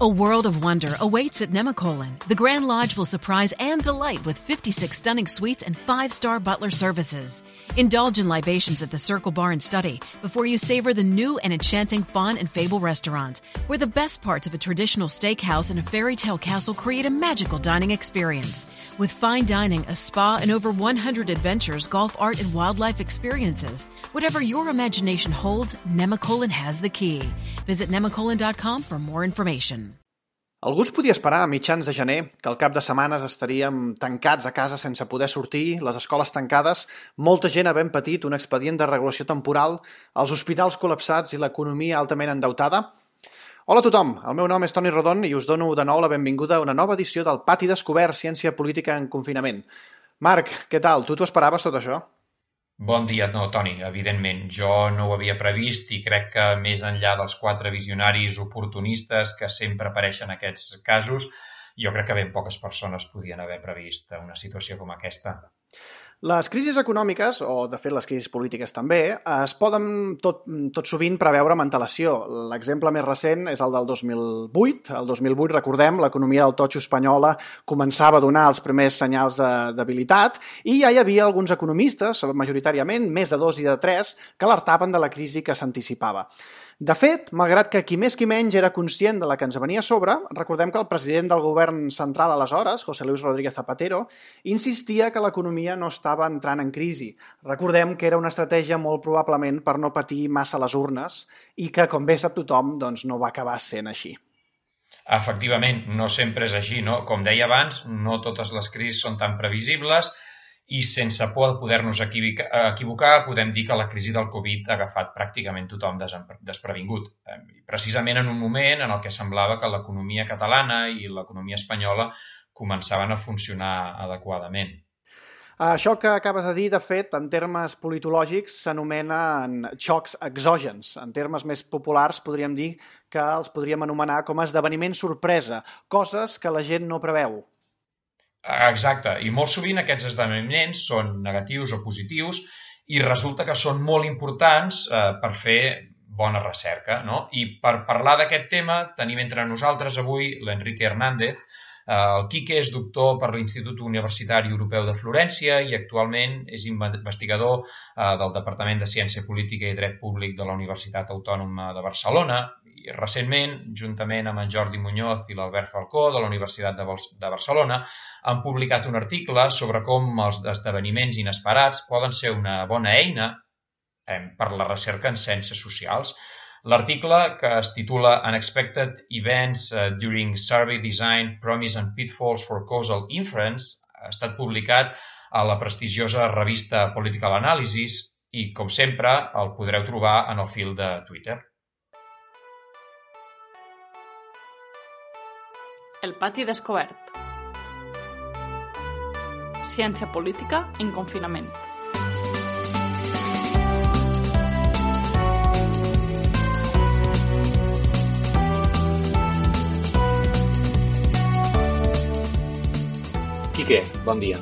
A world of wonder awaits at Nemacolin. The Grand Lodge will surprise and delight with 56 stunning suites and five-star butler services. Indulge in libations at the Circle Bar and Study before you savor the new and enchanting Fawn and Fable restaurant, where the best parts of a traditional steakhouse and a fairy tale castle create a magical dining experience. With fine dining, a spa, and over 100 adventures, golf, art, and wildlife experiences, whatever your imagination holds, Nemacolin has the key. Visit nemacolin.com for more information. Algú es podia esperar a mitjans de gener que al cap de setmanes estaríem tancats a casa sense poder sortir, les escoles tancades, molta gent havent patit un expedient de regulació temporal, els hospitals col·lapsats i l'economia altament endeutada? Hola a tothom, el meu nom és Toni Rodon i us dono de nou la benvinguda a una nova edició del Pati Descobert Ciència Política en Confinament. Marc, què tal? Tu t'ho esperaves tot això? Bon dia. No, Toni, evidentment, jo no ho havia previst i crec que més enllà dels quatre visionaris oportunistes que sempre apareixen en aquests casos, jo crec que ben poques persones podien haver previst una situació com aquesta. Les crisis econòmiques, o de fet les crisis polítiques també, es poden tot, tot sovint preveure amb antelació. L'exemple més recent és el del 2008. El 2008, recordem, l'economia del totxo espanyola començava a donar els primers senyals de debilitat i ja hi havia alguns economistes, majoritàriament, més de dos i de tres, que alertaven de la crisi que s'anticipava. De fet, malgrat que qui més qui menys era conscient de la que ens venia a sobre, recordem que el president del govern central aleshores, José Luis Rodríguez Zapatero, insistia que l'economia no estava entrant en crisi. Recordem que era una estratègia molt probablement per no patir massa les urnes i que, com bé sap tothom, doncs no va acabar sent així. Efectivament, no sempre és així, no? Com deia abans, no totes les crisis són tan previsibles i sense por de poder-nos equivocar, podem dir que la crisi del Covid ha agafat pràcticament tothom desprevingut. Precisament en un moment en el què semblava que l'economia catalana i l'economia espanyola començaven a funcionar adequadament. Això que acabes de dir, de fet, en termes politològics s'anomenen xocs exògens. En termes més populars podríem dir que els podríem anomenar com a esdeveniments sorpresa, coses que la gent no preveu. Exacte, i molt sovint aquests esdeveniments són negatius o positius i resulta que són molt importants eh, per fer bona recerca. No? I per parlar d'aquest tema tenim entre nosaltres avui l'Enrique Hernández. Eh, el Quique és doctor per l'Institut Universitari Europeu de Florència i actualment és investigador eh, del Departament de Ciència Política i Dret Públic de la Universitat Autònoma de Barcelona i recentment, juntament amb en Jordi Muñoz i l'Albert Falcó de la Universitat de, de Barcelona, han publicat un article sobre com els esdeveniments inesperats poden ser una bona eina eh, per la recerca en ciències socials. L'article, que es titula Unexpected Events uh, During Survey Design, Promise and Pitfalls for Causal Inference, ha estat publicat a la prestigiosa revista Political Analysis i, com sempre, el podreu trobar en el fil de Twitter. El pati descobert. Ciència política en confinament. Quique, bon dia.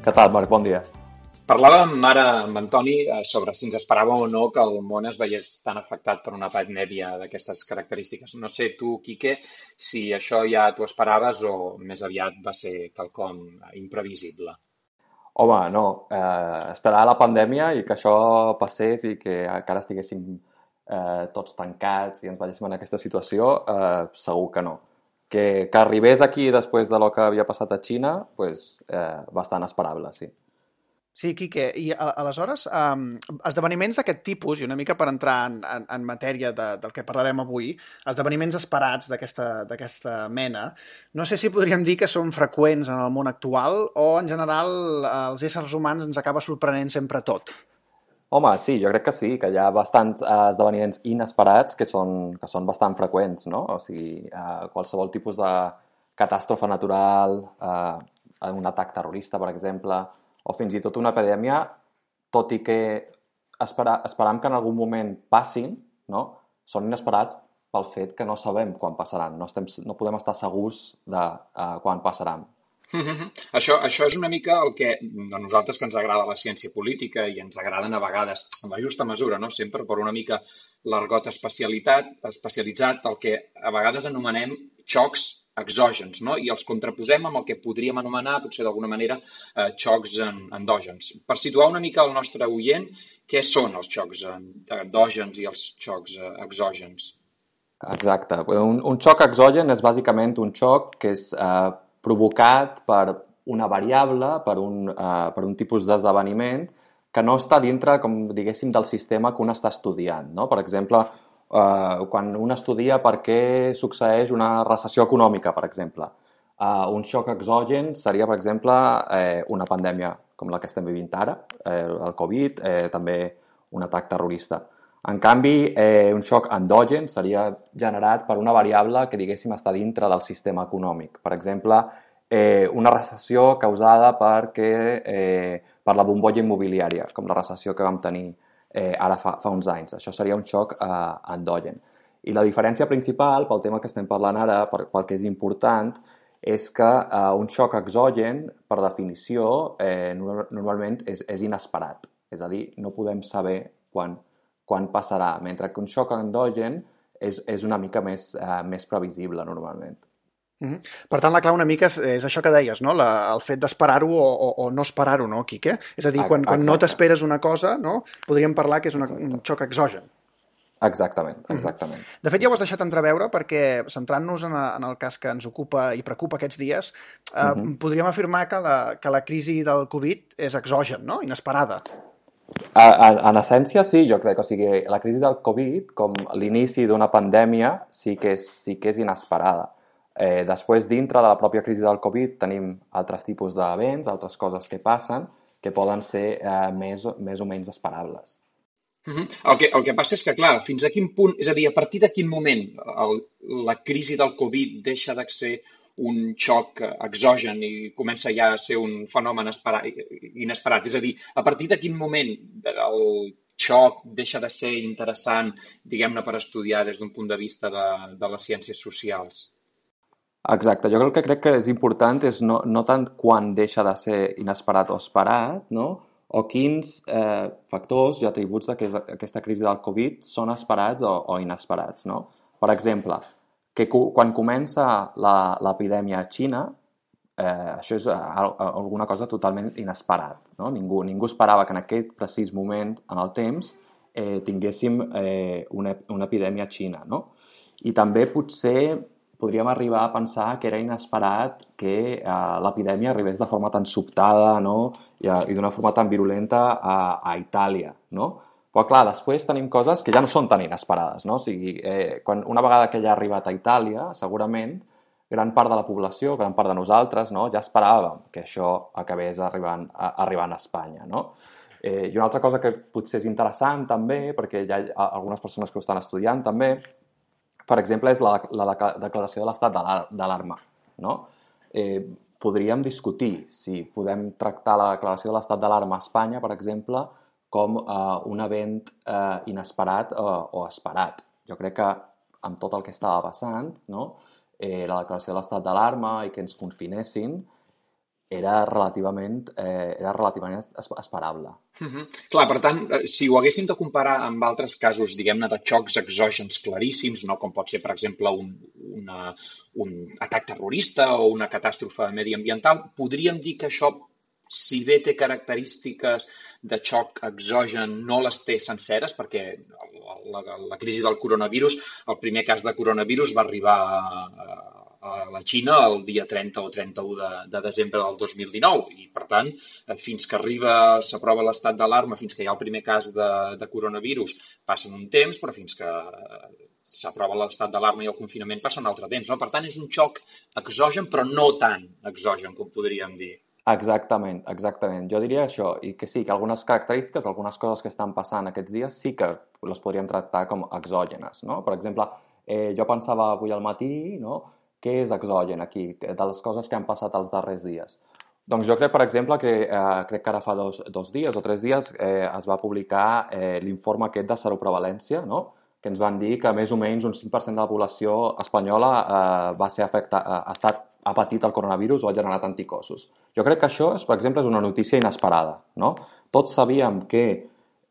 Què tal, Marc? Bon dia. Parlàvem ara amb Antoni eh, sobre si ens esperàvem o no que el món es veiés tan afectat per una pandèmia d'aquestes característiques. No sé tu, Quique, si això ja t'ho esperaves o més aviat va ser quelcom imprevisible. Home, no. Eh, esperar la pandèmia i que això passés i que encara estiguéssim eh, tots tancats i ens veiéssim en aquesta situació, eh, segur que no. Que, que arribés aquí després de lo que havia passat a Xina, pues, eh, bastant esperable, sí. Sí, Quique, i aleshores, um, esdeveniments d'aquest tipus, i una mica per entrar en, en, en matèria de, del que parlarem avui, esdeveniments esperats d'aquesta mena, no sé si podríem dir que són freqüents en el món actual o, en general, els éssers humans ens acaba sorprenent sempre tot. Home, sí, jo crec que sí, que hi ha bastants uh, esdeveniments inesperats que són, que són bastant freqüents, no? O sigui, uh, qualsevol tipus de catàstrofe natural, uh, un atac terrorista, per exemple, o fins i tot una epidèmia, tot i que espera, esperam que en algun moment passin, no? són inesperats pel fet que no sabem quan passaran, no, estem, no podem estar segurs de uh, quan passaran. Això, això és una mica el que a nosaltres que ens agrada la ciència política i ens agraden a vegades, en la justa mesura, no? sempre per una mica l'argot especialitat, especialitzat, el que a vegades anomenem xocs exògens, no? i els contraposem amb el que podríem anomenar, potser d'alguna manera, eh, xocs endògens. Per situar una mica el nostre oient, què són els xocs endògens i els xocs eh, exògens? Exacte. Un, un xoc exogen és bàsicament un xoc que és eh, provocat per una variable, per un, eh, per un tipus d'esdeveniment que no està dintre, com diguéssim, del sistema que un està estudiant. No? Per exemple, eh, quan un estudia per què succeeix una recessió econòmica, per exemple. Eh, un xoc exogen seria, per exemple, eh, una pandèmia com la que estem vivint ara, eh, el Covid, eh, també un atac terrorista. En canvi, eh, un xoc endogen seria generat per una variable que, diguéssim, està dintre del sistema econòmic. Per exemple, eh, una recessió causada perquè eh, per la bombolla immobiliària, com la recessió que vam tenir eh, ara fa, fa uns anys. Això seria un xoc eh, endogen. I la diferència principal, pel tema que estem parlant ara, per, pel que és important, és que eh, un xoc exogen, per definició, eh, normalment és, és inesperat. És a dir, no podem saber quan, quan passarà, mentre que un xoc endogen és, és una mica més, eh, més previsible, normalment. Mm -hmm. Per tant, la clau una mica és, és això que deies, no? La, el fet d'esperar-ho o, o, o no esperar-ho, no, Quique? És a dir, quan, quan no t'esperes una cosa, no? podríem parlar que és una, un xoc exogen. Exactament, exactament. Mm -hmm. De fet, ja ho has deixat entreveure perquè, centrant-nos en, en el cas que ens ocupa i preocupa aquests dies, eh, mm -hmm. podríem afirmar que la, que la crisi del Covid és exogen, no? Inesperada. En, en essència, sí, jo crec. O sigui, la crisi del Covid, com l'inici d'una pandèmia, sí que és, sí que és inesperada. Eh, després, dintre de la pròpia crisi del Covid, tenim altres tipus d'events, altres coses que passen, que poden ser eh, més, més o menys esperables. Uh -huh. el, que, el que passa és que, clar, fins a quin punt, és a dir, a partir de quin moment el, la crisi del Covid deixa de ser un xoc exogen i comença ja a ser un fenomen esperat, inesperat. És a dir, a partir de quin moment el xoc deixa de ser interessant, diguem-ne, per estudiar des d'un punt de vista de, de les ciències socials? Exacte. Jo el que crec que és important és no, no tant quan deixa de ser inesperat o esperat, no? o quins eh, factors i atributs d'aquesta crisi del Covid són esperats o, o inesperats. No? Per exemple, que quan comença l'epidèmia a Xina, eh, això és alguna cosa totalment inesperat. No? Ningú, ningú esperava que en aquest precís moment, en el temps, eh, tinguéssim eh, una, una epidèmia a Xina. No? I també potser podríem arribar a pensar que era inesperat que eh, l'epidèmia arribés de forma tan sobtada no? i, eh, i d'una forma tan virulenta a, a Itàlia. No? Però, clar, després tenim coses que ja no són tan inesperades. No? O sigui, eh, quan, una vegada que ja ha arribat a Itàlia, segurament, gran part de la població, gran part de nosaltres, no? ja esperàvem que això acabés arribant a, arribant a Espanya. No? Eh, I una altra cosa que potser és interessant també, perquè hi ha algunes persones que ho estan estudiant també, per exemple, és la, la, la declaració de l'estat d'alarma. No? Eh, podríem discutir si podem tractar la declaració de l'estat d'alarma a Espanya, per exemple, com eh, un event eh, inesperat eh, o esperat. Jo crec que amb tot el que estava passant, no? eh, la declaració de l'estat d'alarma i que ens confinessin, era relativament, eh, era relativament esperable. Uh -huh. Clar, per tant, eh, si ho haguéssim de comparar amb altres casos, diguem-ne, de xocs exògens claríssims, no com pot ser, per exemple, un, una, un atac terrorista o una catàstrofe mediambiental, podríem dir que això, si bé té característiques de xoc exogen, no les té senceres, perquè la, la, la crisi del coronavirus, el primer cas de coronavirus va arribar a, a la Xina el dia 30 o 31 de, de desembre del 2019 i, per tant, fins que arriba, s'aprova l'estat d'alarma, fins que hi ha el primer cas de, de coronavirus, passen un temps, però fins que eh, s'aprova l'estat d'alarma i el confinament passa un altre temps. No? Per tant, és un xoc exogen, però no tan exogen com podríem dir. Exactament, exactament. Jo diria això, i que sí, que algunes característiques, algunes coses que estan passant aquests dies sí que les podríem tractar com exògenes, no? Per exemple, eh, jo pensava avui al matí, no?, què és exogen aquí, de les coses que han passat els darrers dies? Doncs jo crec, per exemple, que eh, crec que ara fa dos, dos dies o tres dies eh, es va publicar eh, l'informe aquest de seroprevalència, no? que ens van dir que més o menys un 5% de la població espanyola eh, va ser afecta, eh, ha, estat, ha patit el coronavirus o ha generat anticossos. Jo crec que això, és, per exemple, és una notícia inesperada. No? Tots sabíem que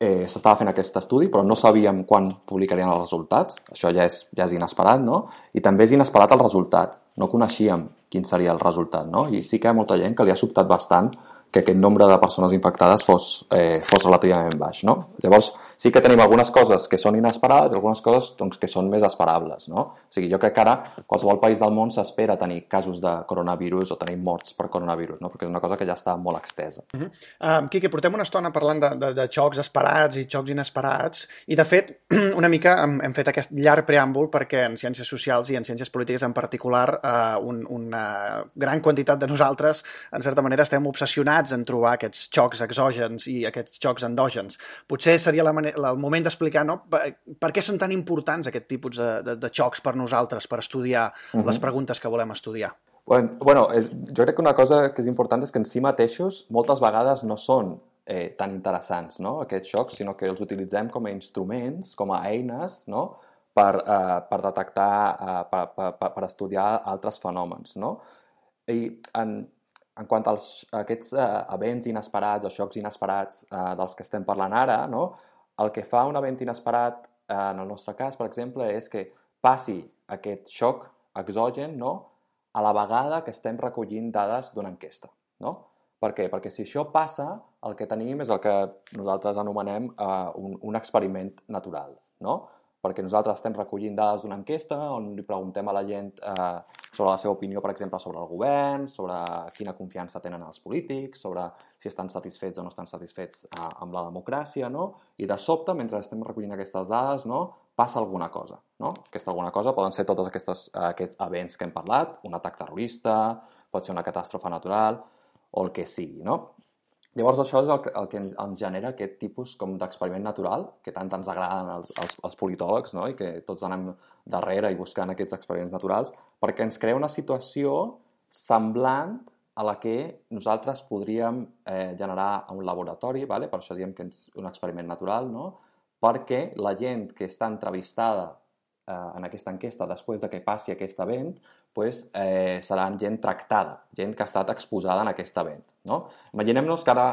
eh, s'estava fent aquest estudi, però no sabíem quan publicarien els resultats. Això ja és, ja és inesperat, no? I també és inesperat el resultat. No coneixíem quin seria el resultat, no? I sí que hi ha molta gent que li ha sobtat bastant que aquest nombre de persones infectades fos, eh, fos relativament baix, no? Llavors, sí que tenim algunes coses que són inesperades i algunes coses doncs, que són més esperables. No? O sigui, jo crec que ara qualsevol país del món s'espera tenir casos de coronavirus o tenir morts per coronavirus, no? perquè és una cosa que ja està molt extesa. Uh -huh. uh, Quique, portem una estona parlant de, de, de xocs esperats i xocs inesperats i, de fet, una mica hem, hem fet aquest llarg preàmbul perquè en ciències socials i en ciències polítiques en particular uh, un, una gran quantitat de nosaltres, en certa manera, estem obsessionats en trobar aquests xocs exògens i aquests xocs endògens. Potser seria la el moment d'explicar no? per, per què són tan importants aquest tipus de, de, de xocs per nosaltres, per estudiar uh -huh. les preguntes que volem estudiar. Bueno, bueno és, jo crec que una cosa que és important és que en si mateixos moltes vegades no són eh, tan interessants, no?, aquests xocs, sinó que els utilitzem com a instruments, com a eines, no?, per, eh, per detectar, eh, per, per, per estudiar altres fenòmens, no? I en, en quant als aquests eh, events inesperats o xocs inesperats eh, dels que estem parlant ara, no? El que fa un event inesperat, eh, en el nostre cas, per exemple, és que passi aquest xoc exogen no? a la vegada que estem recollint dades d'una enquesta. No? Per què? Perquè si això passa, el que tenim és el que nosaltres anomenem eh, un, un experiment natural. No? Perquè nosaltres estem recollint dades d'una enquesta on li preguntem a la gent eh, sobre la seva opinió, per exemple, sobre el govern, sobre quina confiança tenen els polítics, sobre si estan satisfets o no estan satisfets eh, amb la democràcia, no? I de sobte, mentre estem recollint aquestes dades, no? passa alguna cosa. No? Aquesta alguna cosa poden ser tots aquests, eh, aquests events que hem parlat, un atac terrorista, pot ser una catàstrofe natural, o el que sigui. No? Llavors això és el que, el que ens, ens genera aquest tipus com d'experiment natural que tant ens agraden els, els, els politòlegs no? i que tots anem darrere i buscant aquests experiments naturals perquè ens crea una situació semblant a la que nosaltres podríem eh, generar a un laboratori, vale? per això diem que és un experiment natural, no? perquè la gent que està entrevistada eh, en aquesta enquesta, després de que passi aquest event, pues, eh, seran gent tractada, gent que ha estat exposada en aquest event. No? Imaginem-nos que ara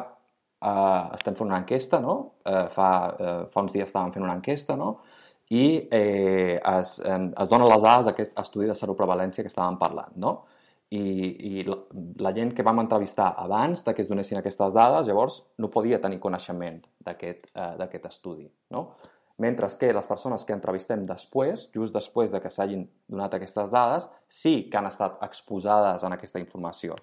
eh, estem fent una enquesta, no? eh, fa, eh, fa uns dies estàvem fent una enquesta, no? i eh, es, es donen les dades d'aquest estudi de seroprevalència que estàvem parlant. No? I, i la, la gent que vam entrevistar abans de que es donessin aquestes dades, llavors no podia tenir coneixement d'aquest eh, estudi. No? Mentre que les persones que entrevistem després, just després de que s'hagin donat aquestes dades, sí que han estat exposades en aquesta informació.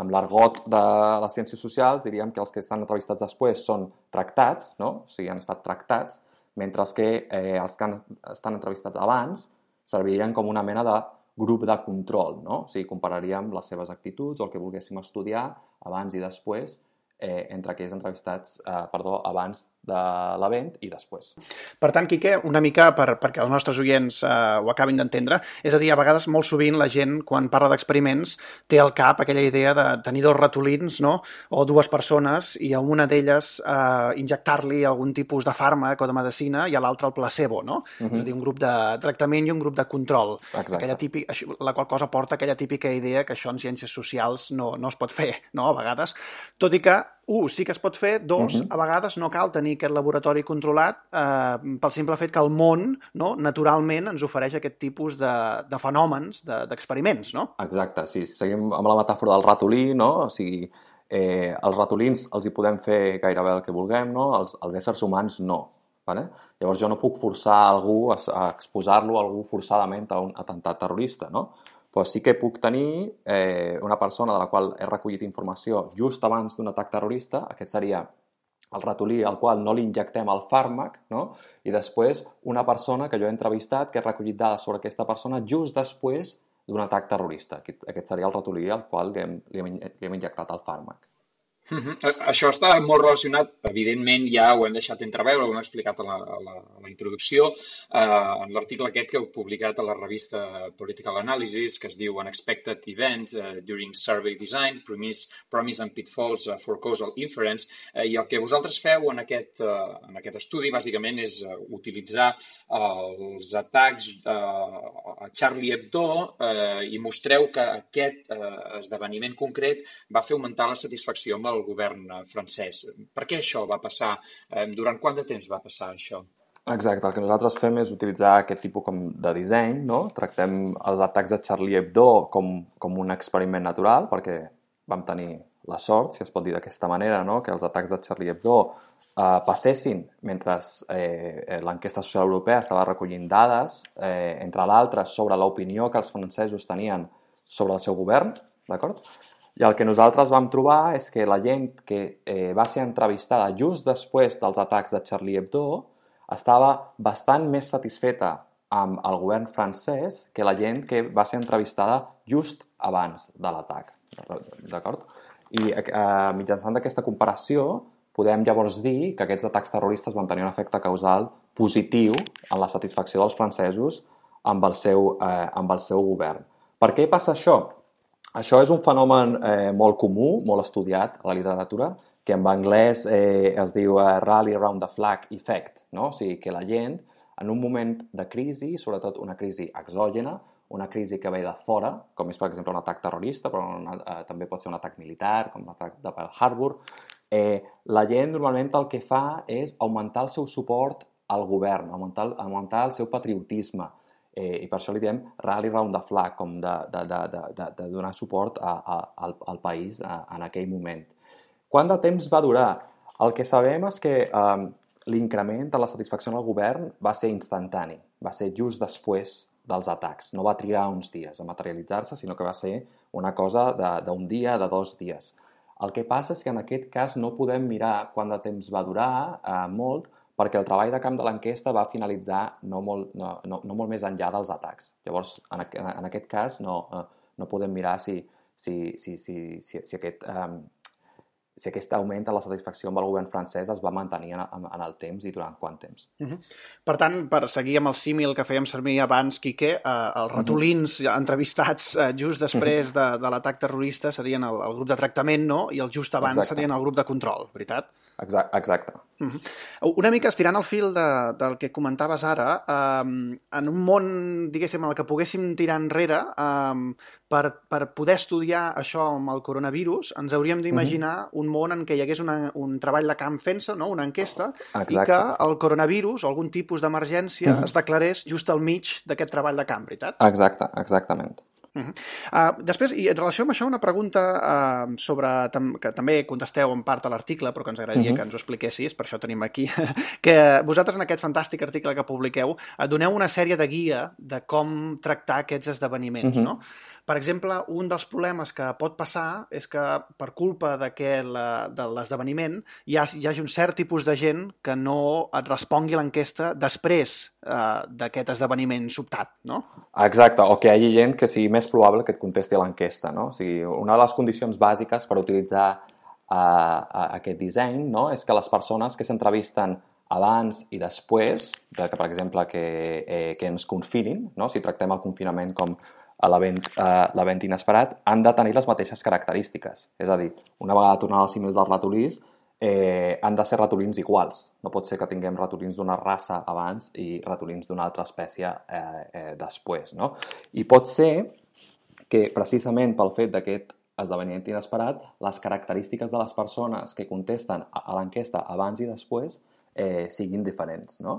Amb l'argot de les ciències socials diríem que els que estan entrevistats després són tractats, no? o sigui, han estat tractats, mentre que eh, els que han, estan entrevistats abans servirien com una mena de grup de control, no? O sigui, compararíem les seves actituds o el que volguéssim estudiar abans i després eh, entre aquells entrevistats eh, perdó, abans de l'event i després. Per tant, Quique, una mica per, perquè els nostres oients eh, ho acabin d'entendre, és a dir, a vegades molt sovint la gent, quan parla d'experiments, té al cap aquella idea de tenir dos ratolins no? o dues persones i a una d'elles eh, injectar-li algun tipus de fàrmac o de medicina i a l'altra el placebo, no? Uh -huh. És a dir, un grup de tractament i un grup de control. Exacte. Aquella típica, la qual cosa porta aquella típica idea que això en ciències socials no, no es pot fer, no?, a vegades. Tot i que un, sí que es pot fer, dos, uh -huh. a vegades no cal tenir aquest laboratori controlat eh, pel simple fet que el món, no, naturalment, ens ofereix aquest tipus de, de fenòmens, d'experiments, de, no? Exacte, si sí, seguim amb la metàfora del ratolí, no? O sigui, eh, els ratolins els hi podem fer gairebé el que vulguem, no? Els, els éssers humans no. Vale? Llavors jo no puc forçar algú a, a exposar-lo a algú forçadament a un atemptat terrorista, no? Però sí que puc tenir eh, una persona de la qual he recollit informació just abans d'un atac terrorista, aquest seria el ratolí al qual no li injectem el fàrmac, no? i després una persona que jo he entrevistat que he recollit dades sobre aquesta persona just després d'un atac terrorista. Aquest, aquest seria el ratolí al qual li hem, li hem, li hem injectat el fàrmac. Uh -huh. Això està molt relacionat, evidentment ja ho hem deixat entreveure, ho hem explicat a la, a la, a la introducció, eh, en l'article aquest que heu publicat a la revista Political Analysis, que es diu Unexpected Events uh, During Survey Design, Promise, Promise and Pitfalls uh, for Causal Inference, eh, i el que vosaltres feu en aquest, uh, en aquest estudi bàsicament és uh, utilitzar uh, els atacs uh, a Charlie Hebdo uh, i mostreu que aquest uh, esdeveniment concret va fer augmentar la satisfacció amb del govern francès. Per què això va passar? Eh, durant quant de temps va passar això? Exacte, el que nosaltres fem és utilitzar aquest tipus com de disseny, no? Tractem els atacs de Charlie Hebdo com, com un experiment natural, perquè vam tenir la sort, si es pot dir d'aquesta manera, no? que els atacs de Charlie Hebdo eh, passessin mentre eh, l'enquesta social europea estava recollint dades, eh, entre l'altre, sobre l'opinió que els francesos tenien sobre el seu govern, d'acord? I el que nosaltres vam trobar és que la gent que eh, va ser entrevistada just després dels atacs de Charlie Hebdo estava bastant més satisfeta amb el govern francès que la gent que va ser entrevistada just abans de l'atac. D'acord? I eh, mitjançant aquesta comparació podem llavors dir que aquests atacs terroristes van tenir un efecte causal positiu en la satisfacció dels francesos amb el seu, eh, amb el seu govern. Per què passa això? Això és un fenomen eh, molt comú, molt estudiat a la literatura, que en anglès eh, es diu uh, Rally Around the Flag Effect, no? o sigui, que la gent, en un moment de crisi, sobretot una crisi exògena, una crisi que ve de fora, com és, per exemple, un atac terrorista, però una, eh, també pot ser un atac militar, com l'atac de Pearl Harbor, eh, la gent normalment el que fa és augmentar el seu suport al govern, augmentar, augmentar el seu patriotisme, eh, i per això li diem rally round the flag, com de, de, de, de, de donar suport a, a, al, al país a, en aquell moment. Quant de temps va durar? El que sabem és que eh, l'increment de la satisfacció en el govern va ser instantani, va ser just després dels atacs. No va trigar uns dies a materialitzar-se, sinó que va ser una cosa d'un dia, de dos dies. El que passa és que en aquest cas no podem mirar quant de temps va durar, eh, molt, perquè el treball de camp de l'enquesta va finalitzar no molt, no, no, no molt més enllà dels atacs. Llavors, en, en aquest cas, no, eh, no podem mirar si, si, si, si, si, si aquest eh, si aquest augment de la satisfacció amb el govern francès es va mantenir en, en el temps i durant quant temps. Uh -huh. Per tant, per seguir amb el símil que fèiem servir abans, Quique, eh, els ratolins uh -huh. entrevistats eh, just després de, de l'atac terrorista serien el, el grup de tractament, no? I el just abans Exacte. serien el grup de control, veritat? Exacte. Uh -huh. Una mica estirant el fil de, del que comentaves ara, um, en un món, diguéssim, el que poguéssim tirar enrere, um, per, per poder estudiar això amb el coronavirus, ens hauríem d'imaginar uh -huh. un món en què hi hagués una, un treball de camp fent-se, no? una enquesta, Exacte. i que el coronavirus o algun tipus d'emergència uh -huh. es declarés just al mig d'aquest treball de camp, veritat? Exacte, exactament. Uh -huh. uh, després, i en relació amb això, una pregunta uh, sobre, tam que també contesteu en part a l'article, però que ens agradaria uh -huh. que ens ho expliquessis, per això tenim aquí, que vosaltres en aquest fantàstic article que publiqueu uh, doneu una sèrie de guia de com tractar aquests esdeveniments, uh -huh. no? Per exemple, un dels problemes que pot passar és que per culpa de, la, de l'esdeveniment hi, ha, hi hagi un cert tipus de gent que no et respongui l'enquesta després eh, d'aquest esdeveniment sobtat, no? Exacte, o que hi hagi gent que sigui més probable que et contesti l'enquesta, no? O sigui, una de les condicions bàsiques per utilitzar uh, aquest disseny no? és que les persones que s'entrevisten abans i després de que, per exemple, que, eh, que ens confinin, no? si tractem el confinament com a l'event inesperat, han de tenir les mateixes característiques. És a dir, una vegada tornant al símil dels ratolins, eh, han de ser ratolins iguals. No pot ser que tinguem ratolins d'una raça abans i ratolins d'una altra espècie eh, eh, després. No? I pot ser que precisament pel fet d'aquest esdeveniment inesperat, les característiques de les persones que contesten a, a l'enquesta abans i després eh, siguin diferents. No?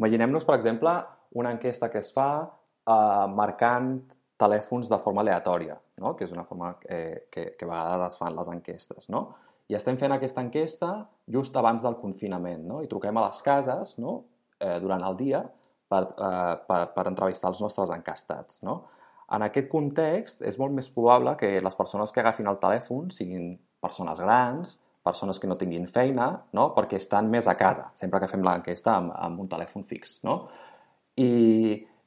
Imaginem-nos, per exemple, una enquesta que es fa eh, marcant telèfons de forma aleatòria, no? que és una forma eh, que, que a vegades es fan les enquestes. No? I estem fent aquesta enquesta just abans del confinament no? i truquem a les cases no? eh, durant el dia per, eh, per, per entrevistar els nostres encastats. No? En aquest context, és molt més probable que les persones que agafin el telèfon siguin persones grans, persones que no tinguin feina, no? perquè estan més a casa, sempre que fem l'enquesta amb, amb un telèfon fix. No? I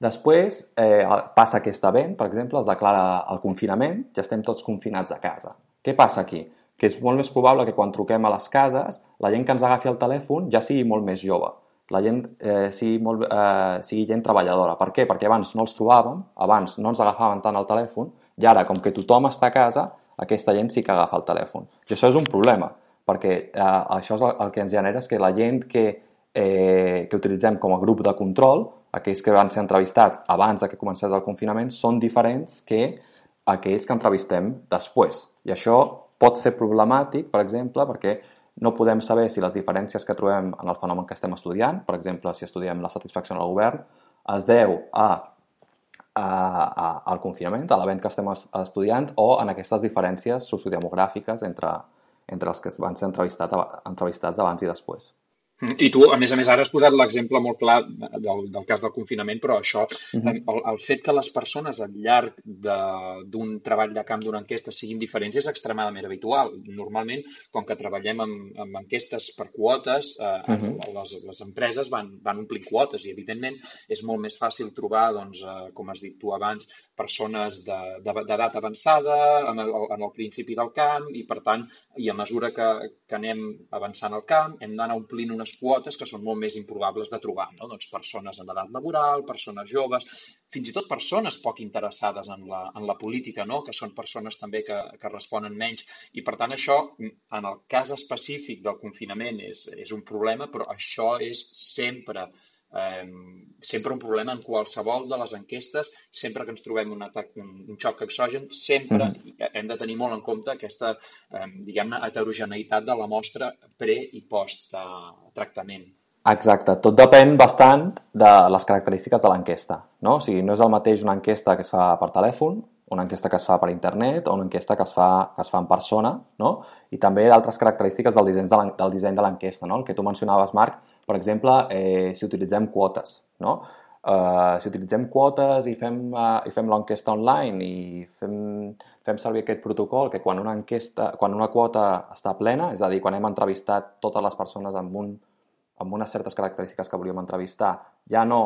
Després eh, passa aquest event, per exemple, es declara el confinament, ja estem tots confinats a casa. Què passa aquí? Que és molt més probable que quan truquem a les cases, la gent que ens agafi el telèfon ja sigui molt més jove, la gent eh, sigui, molt, eh, sigui gent treballadora. Per què? Perquè abans no els trobàvem, abans no ens agafaven tant el telèfon, i ara, com que tothom està a casa, aquesta gent sí que agafa el telèfon. I això és un problema, perquè eh, això és el, el que ens genera és que la gent que, eh, que utilitzem com a grup de control aquells que van ser entrevistats abans de que comencés el confinament són diferents que aquells que entrevistem després. I això pot ser problemàtic, per exemple, perquè no podem saber si les diferències que trobem en el fenomen que estem estudiant, per exemple, si estudiem la satisfacció en el govern, es deu a, a, a al confinament, a l'event que estem estudiant, o en aquestes diferències sociodemogràfiques entre, entre els que van ser entrevistat, entrevistats abans i després. I tu, a més a més, ara has posat l'exemple molt clar del, del cas del confinament, però això, uh -huh. el, el fet que les persones al llarg d'un treball de camp, d'una enquesta, siguin diferents és extremadament habitual. Normalment, com que treballem amb, amb enquestes per quotes, eh, uh -huh. les, les empreses van, van omplir quotes i, evidentment, és molt més fàcil trobar, doncs, eh, com has dit tu abans, persones d'edat avançada, en el, en el principi del camp, i, per tant, i a mesura que, que anem avançant al camp, hem d'anar omplint unes unes quotes que són molt més improbables de trobar, no? Doncs persones en edat laboral, persones joves, fins i tot persones poc interessades en la, en la política, no? que són persones també que, que responen menys. I per tant això, en el cas específic del confinament, és, és un problema, però això és sempre eh, sempre un problema en qualsevol de les enquestes, sempre que ens trobem un, atac, un, un xoc exogen, sempre mm. hem de tenir molt en compte aquesta, eh, diguem-ne, heterogeneïtat de la mostra pre i post eh, tractament. Exacte, tot depèn bastant de les característiques de l'enquesta, no? O sigui, no és el mateix una enquesta que es fa per telèfon, una enquesta que es fa per internet o una enquesta que es fa, que es fa en persona, no? I també d'altres característiques del disseny de l'enquesta, no? El que tu mencionaves, Marc, per exemple, eh, si utilitzem quotes, no? Uh, si utilitzem quotes i fem, uh, i fem l'enquesta online i fem, fem servir aquest protocol que quan una, enquesta, quan una quota està plena, és a dir, quan hem entrevistat totes les persones amb, un, amb unes certes característiques que volíem entrevistar, ja no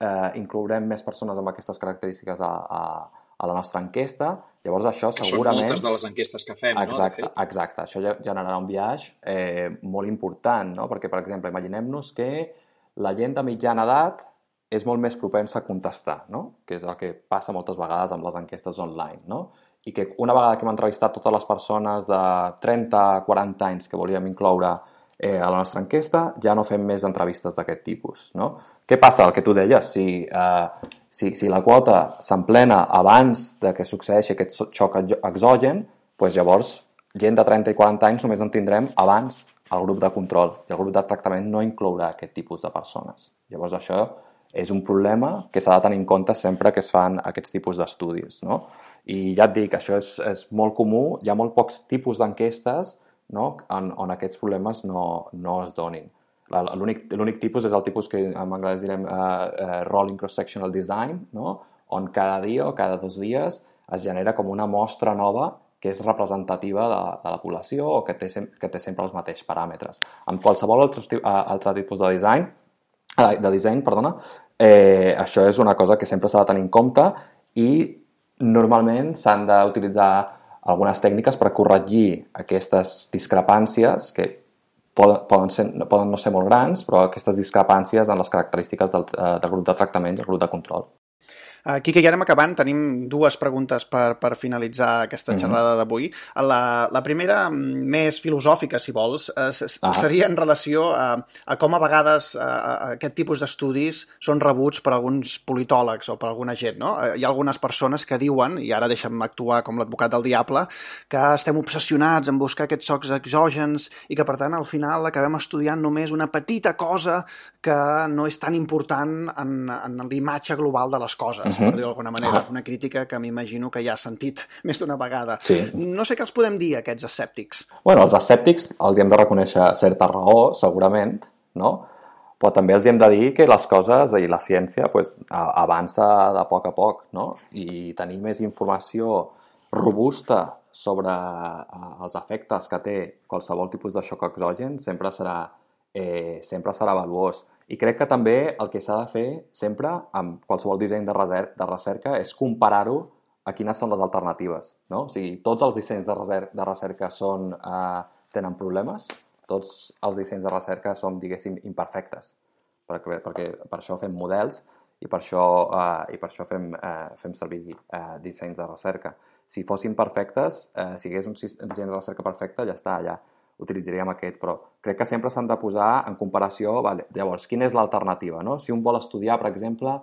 eh, inclourem més persones amb aquestes característiques a, a, a la nostra enquesta. Llavors això que segurament... són moltes de les enquestes que fem, exacte, no? Exacte, això generarà un viatge eh, molt important, no? Perquè, per exemple, imaginem-nos que la gent de mitjana edat és molt més propensa a contestar, no? Que és el que passa moltes vegades amb les enquestes online, no? I que una vegada que hem entrevistat totes les persones de 30 a 40 anys que volíem incloure eh, a la nostra enquesta, ja no fem més entrevistes d'aquest tipus. No? Què passa? El que tu deies, si, eh, si, si la quota s'emplena abans de que succeeixi aquest xoc exogen, doncs llavors gent de 30 i 40 anys només en tindrem abans el grup de control i el grup de tractament no inclourà aquest tipus de persones. Llavors això és un problema que s'ha de tenir en compte sempre que es fan aquests tipus d'estudis. No? I ja et dic, això és, és molt comú, hi ha molt pocs tipus d'enquestes no? on, on aquests problemes no, no es donin. L'únic tipus és el tipus que en anglès direm uh, uh, rolling cross-sectional design, no? on cada dia o cada dos dies es genera com una mostra nova que és representativa de, de la població o que té, que té sempre els mateixos paràmetres. Amb qualsevol altre, altre tipus de design, de disseny, perdona, eh, això és una cosa que sempre s'ha de tenir en compte i normalment s'han d'utilitzar algunes tècniques per corregir aquestes discrepàncies que poden, poden, ser, poden no ser molt grans, però aquestes discrepàncies en les característiques del, eh, del grup de tractament i el grup de control. Uh, Quique, ja anem acabant. Tenim dues preguntes per, per finalitzar aquesta mhm. xerrada d'avui. La, la primera, mm, més filosòfica, si vols, uh, ah. seria en relació a, a com a vegades uh, aquest tipus d'estudis són rebuts per alguns politòlegs o per alguna gent. No? Uh, hi ha algunes persones que diuen, i ara deixa'm actuar com l'advocat del diable, que estem obsessionats en buscar aquests socs exògens i que, per tant, al final acabem estudiant només una petita cosa que no és tan important en, en l'imatge global de les coses -huh. per dir d'alguna manera. Una crítica que m'imagino que ja has sentit més d'una vegada. Sí. No sé què els podem dir, aquests escèptics. Bueno, els escèptics els hem de reconèixer certa raó, segurament, no? Però també els hem de dir que les coses i la ciència pues, avança de poc a poc, no? I tenir més informació robusta sobre eh, els efectes que té qualsevol tipus de xoc exogen sempre serà, eh, sempre serà valuós. I crec que també el que s'ha de fer sempre amb qualsevol disseny de, recerca, de recerca és comparar-ho a quines són les alternatives. No? O sigui, tots els dissenys de, recerca, de recerca són, eh, tenen problemes, tots els dissenys de recerca són, diguéssim, imperfectes, perquè, perquè per això fem models i per això, eh, i per això fem, eh, fem servir eh, dissenys de recerca. Si fossin perfectes, eh, si hagués un disseny de recerca perfecte, ja està, ja utilitzaríem aquest, però crec que sempre s'han de posar en comparació, vale, llavors, quina és l'alternativa? No? Si un vol estudiar, per exemple,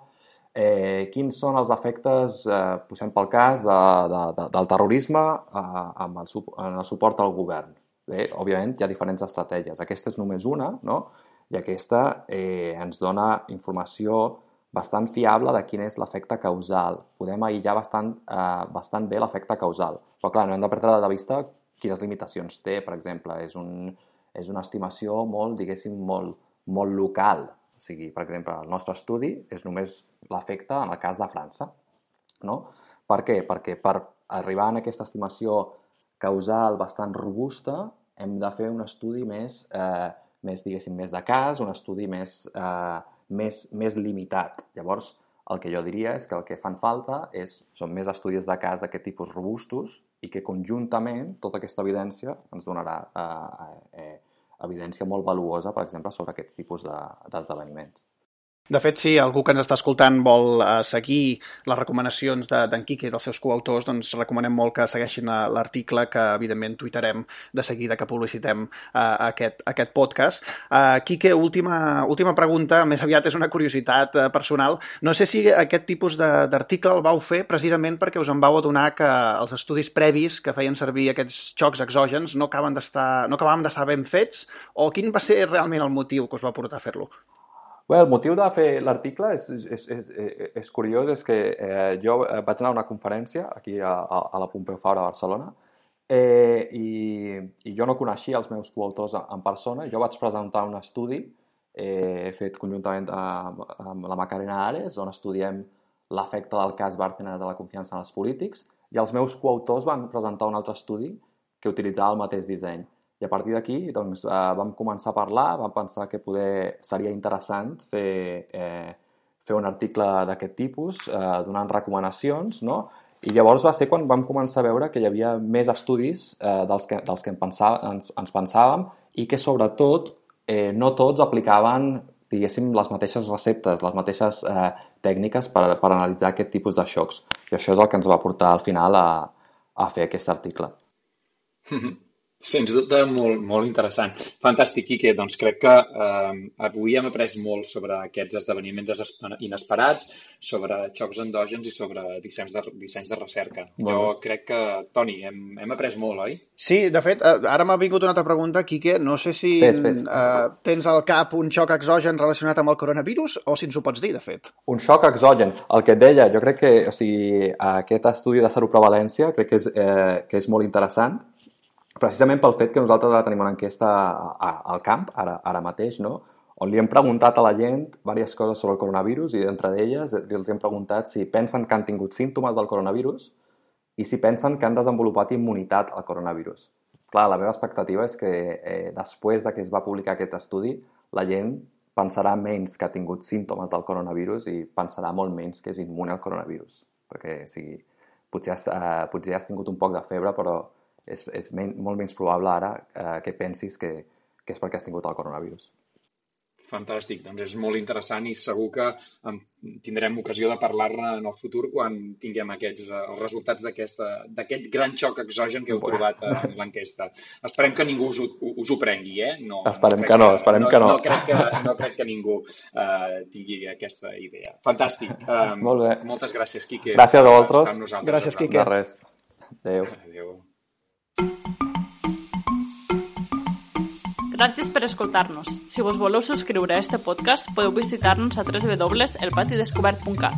eh, quins són els efectes, eh, posem pel cas, de, de, de, del terrorisme eh, amb el, en el suport al govern. Bé, òbviament hi ha diferents estratègies. Aquesta és només una, no? I aquesta eh, ens dona informació bastant fiable de quin és l'efecte causal. Podem aïllar bastant, eh, bastant bé l'efecte causal. Però, clar, no hem de perdre de vista quines limitacions té, per exemple. És, un, és una estimació molt, diguéssim, molt, molt local. O sigui, per exemple, el nostre estudi és només l'efecte en el cas de França. No? Per què? Perquè per arribar a aquesta estimació causal bastant robusta hem de fer un estudi més, eh, més diguéssim, més de cas, un estudi més, eh, més, més limitat. Llavors, el que jo diria és que el que fan falta és, són més estudis de cas d'aquest tipus robustos i que conjuntament tota aquesta evidència ens donarà eh, eh, evidència molt valuosa, per exemple, sobre aquests tipus d'esdeveniments. De, de fet, si algú que ens està escoltant vol uh, seguir les recomanacions d'en de, Quique i dels seus coautors, doncs recomanem molt que segueixin eh, l'article que, evidentment, tuitarem de seguida que publicitem uh, aquest, aquest podcast. Uh, Quique, última, última pregunta, més aviat és una curiositat personal. No sé si aquest tipus d'article el vau fer precisament perquè us en vau adonar que els estudis previs que feien servir aquests xocs exògens no acaben no acabaven d'estar ben fets o quin va ser realment el motiu que us va portar a fer-lo? Bé, el motiu de fer l'article és, és, és, és curiós, és que eh, jo vaig anar a una conferència aquí a, a la Pompeu Fabra de Barcelona eh, i, i jo no coneixia els meus coautors en persona. Jo vaig presentar un estudi eh, fet conjuntament amb, amb la Macarena Ares, on estudiem l'efecte del cas Bárcenas de la confiança en els polítics, i els meus coautors van presentar un altre estudi que utilitzava el mateix disseny. I a partir d'aquí doncs, eh, vam començar a parlar, vam pensar que poder seria interessant fer, eh, fer un article d'aquest tipus, eh, donant recomanacions, no? I llavors va ser quan vam començar a veure que hi havia més estudis eh, dels que, dels que pensava, ens, ens pensàvem i que, sobretot, eh, no tots aplicaven diguéssim, les mateixes receptes, les mateixes eh, tècniques per, per analitzar aquest tipus de xocs. I això és el que ens va portar al final a, a fer aquest article. Sens dubte, molt, molt interessant. Fantàstic, Quique. Doncs crec que eh, avui hem après molt sobre aquests esdeveniments inesperats, sobre xocs endògens i sobre dissenys de, dissenys de recerca. Molt jo crec que, Toni, hem, hem après molt, oi? Sí, de fet, eh, ara m'ha vingut una altra pregunta, Quique. No sé si fes, fes. Eh, tens al cap un xoc exogen relacionat amb el coronavirus o si ens ho pots dir, de fet. Un xoc exogen. El que et deia, jo crec que o sigui, aquest estudi de seroprevalència crec que és, eh, que és molt interessant precisament pel fet que nosaltres ara tenim una enquesta al camp, ara, ara mateix, no? on li hem preguntat a la gent diverses coses sobre el coronavirus i entre d'elles els hem preguntat si pensen que han tingut símptomes del coronavirus i si pensen que han desenvolupat immunitat al coronavirus. Clar, la meva expectativa és que eh, després de que es va publicar aquest estudi, la gent pensarà menys que ha tingut símptomes del coronavirus i pensarà molt menys que és immune al coronavirus. Perquè, o sigui, potser has, eh, potser has tingut un poc de febre, però és, és men molt menys probable ara eh, que pensis que, que és perquè has tingut el coronavirus. Fantàstic, doncs és molt interessant i segur que tindrem ocasió de parlar-ne en el futur quan tinguem aquests, eh, els resultats d'aquest gran xoc exogen que heu trobat en l'enquesta. Esperem que ningú us, us ho prengui, eh? No, esperem no que no, esperem no, que no. No crec que, no crec que ningú uh, tingui aquesta idea. Fantàstic. Uh, Molt bé. Moltes gràcies, Quique. Gràcies a vosaltres. Gràcies, Quique. De res. Adéu. Adéu. Gràcies per escoltar-nos. Si vos voleu subscriure a este podcast, podeu visitar-nos a www.elpatidescobert.cat.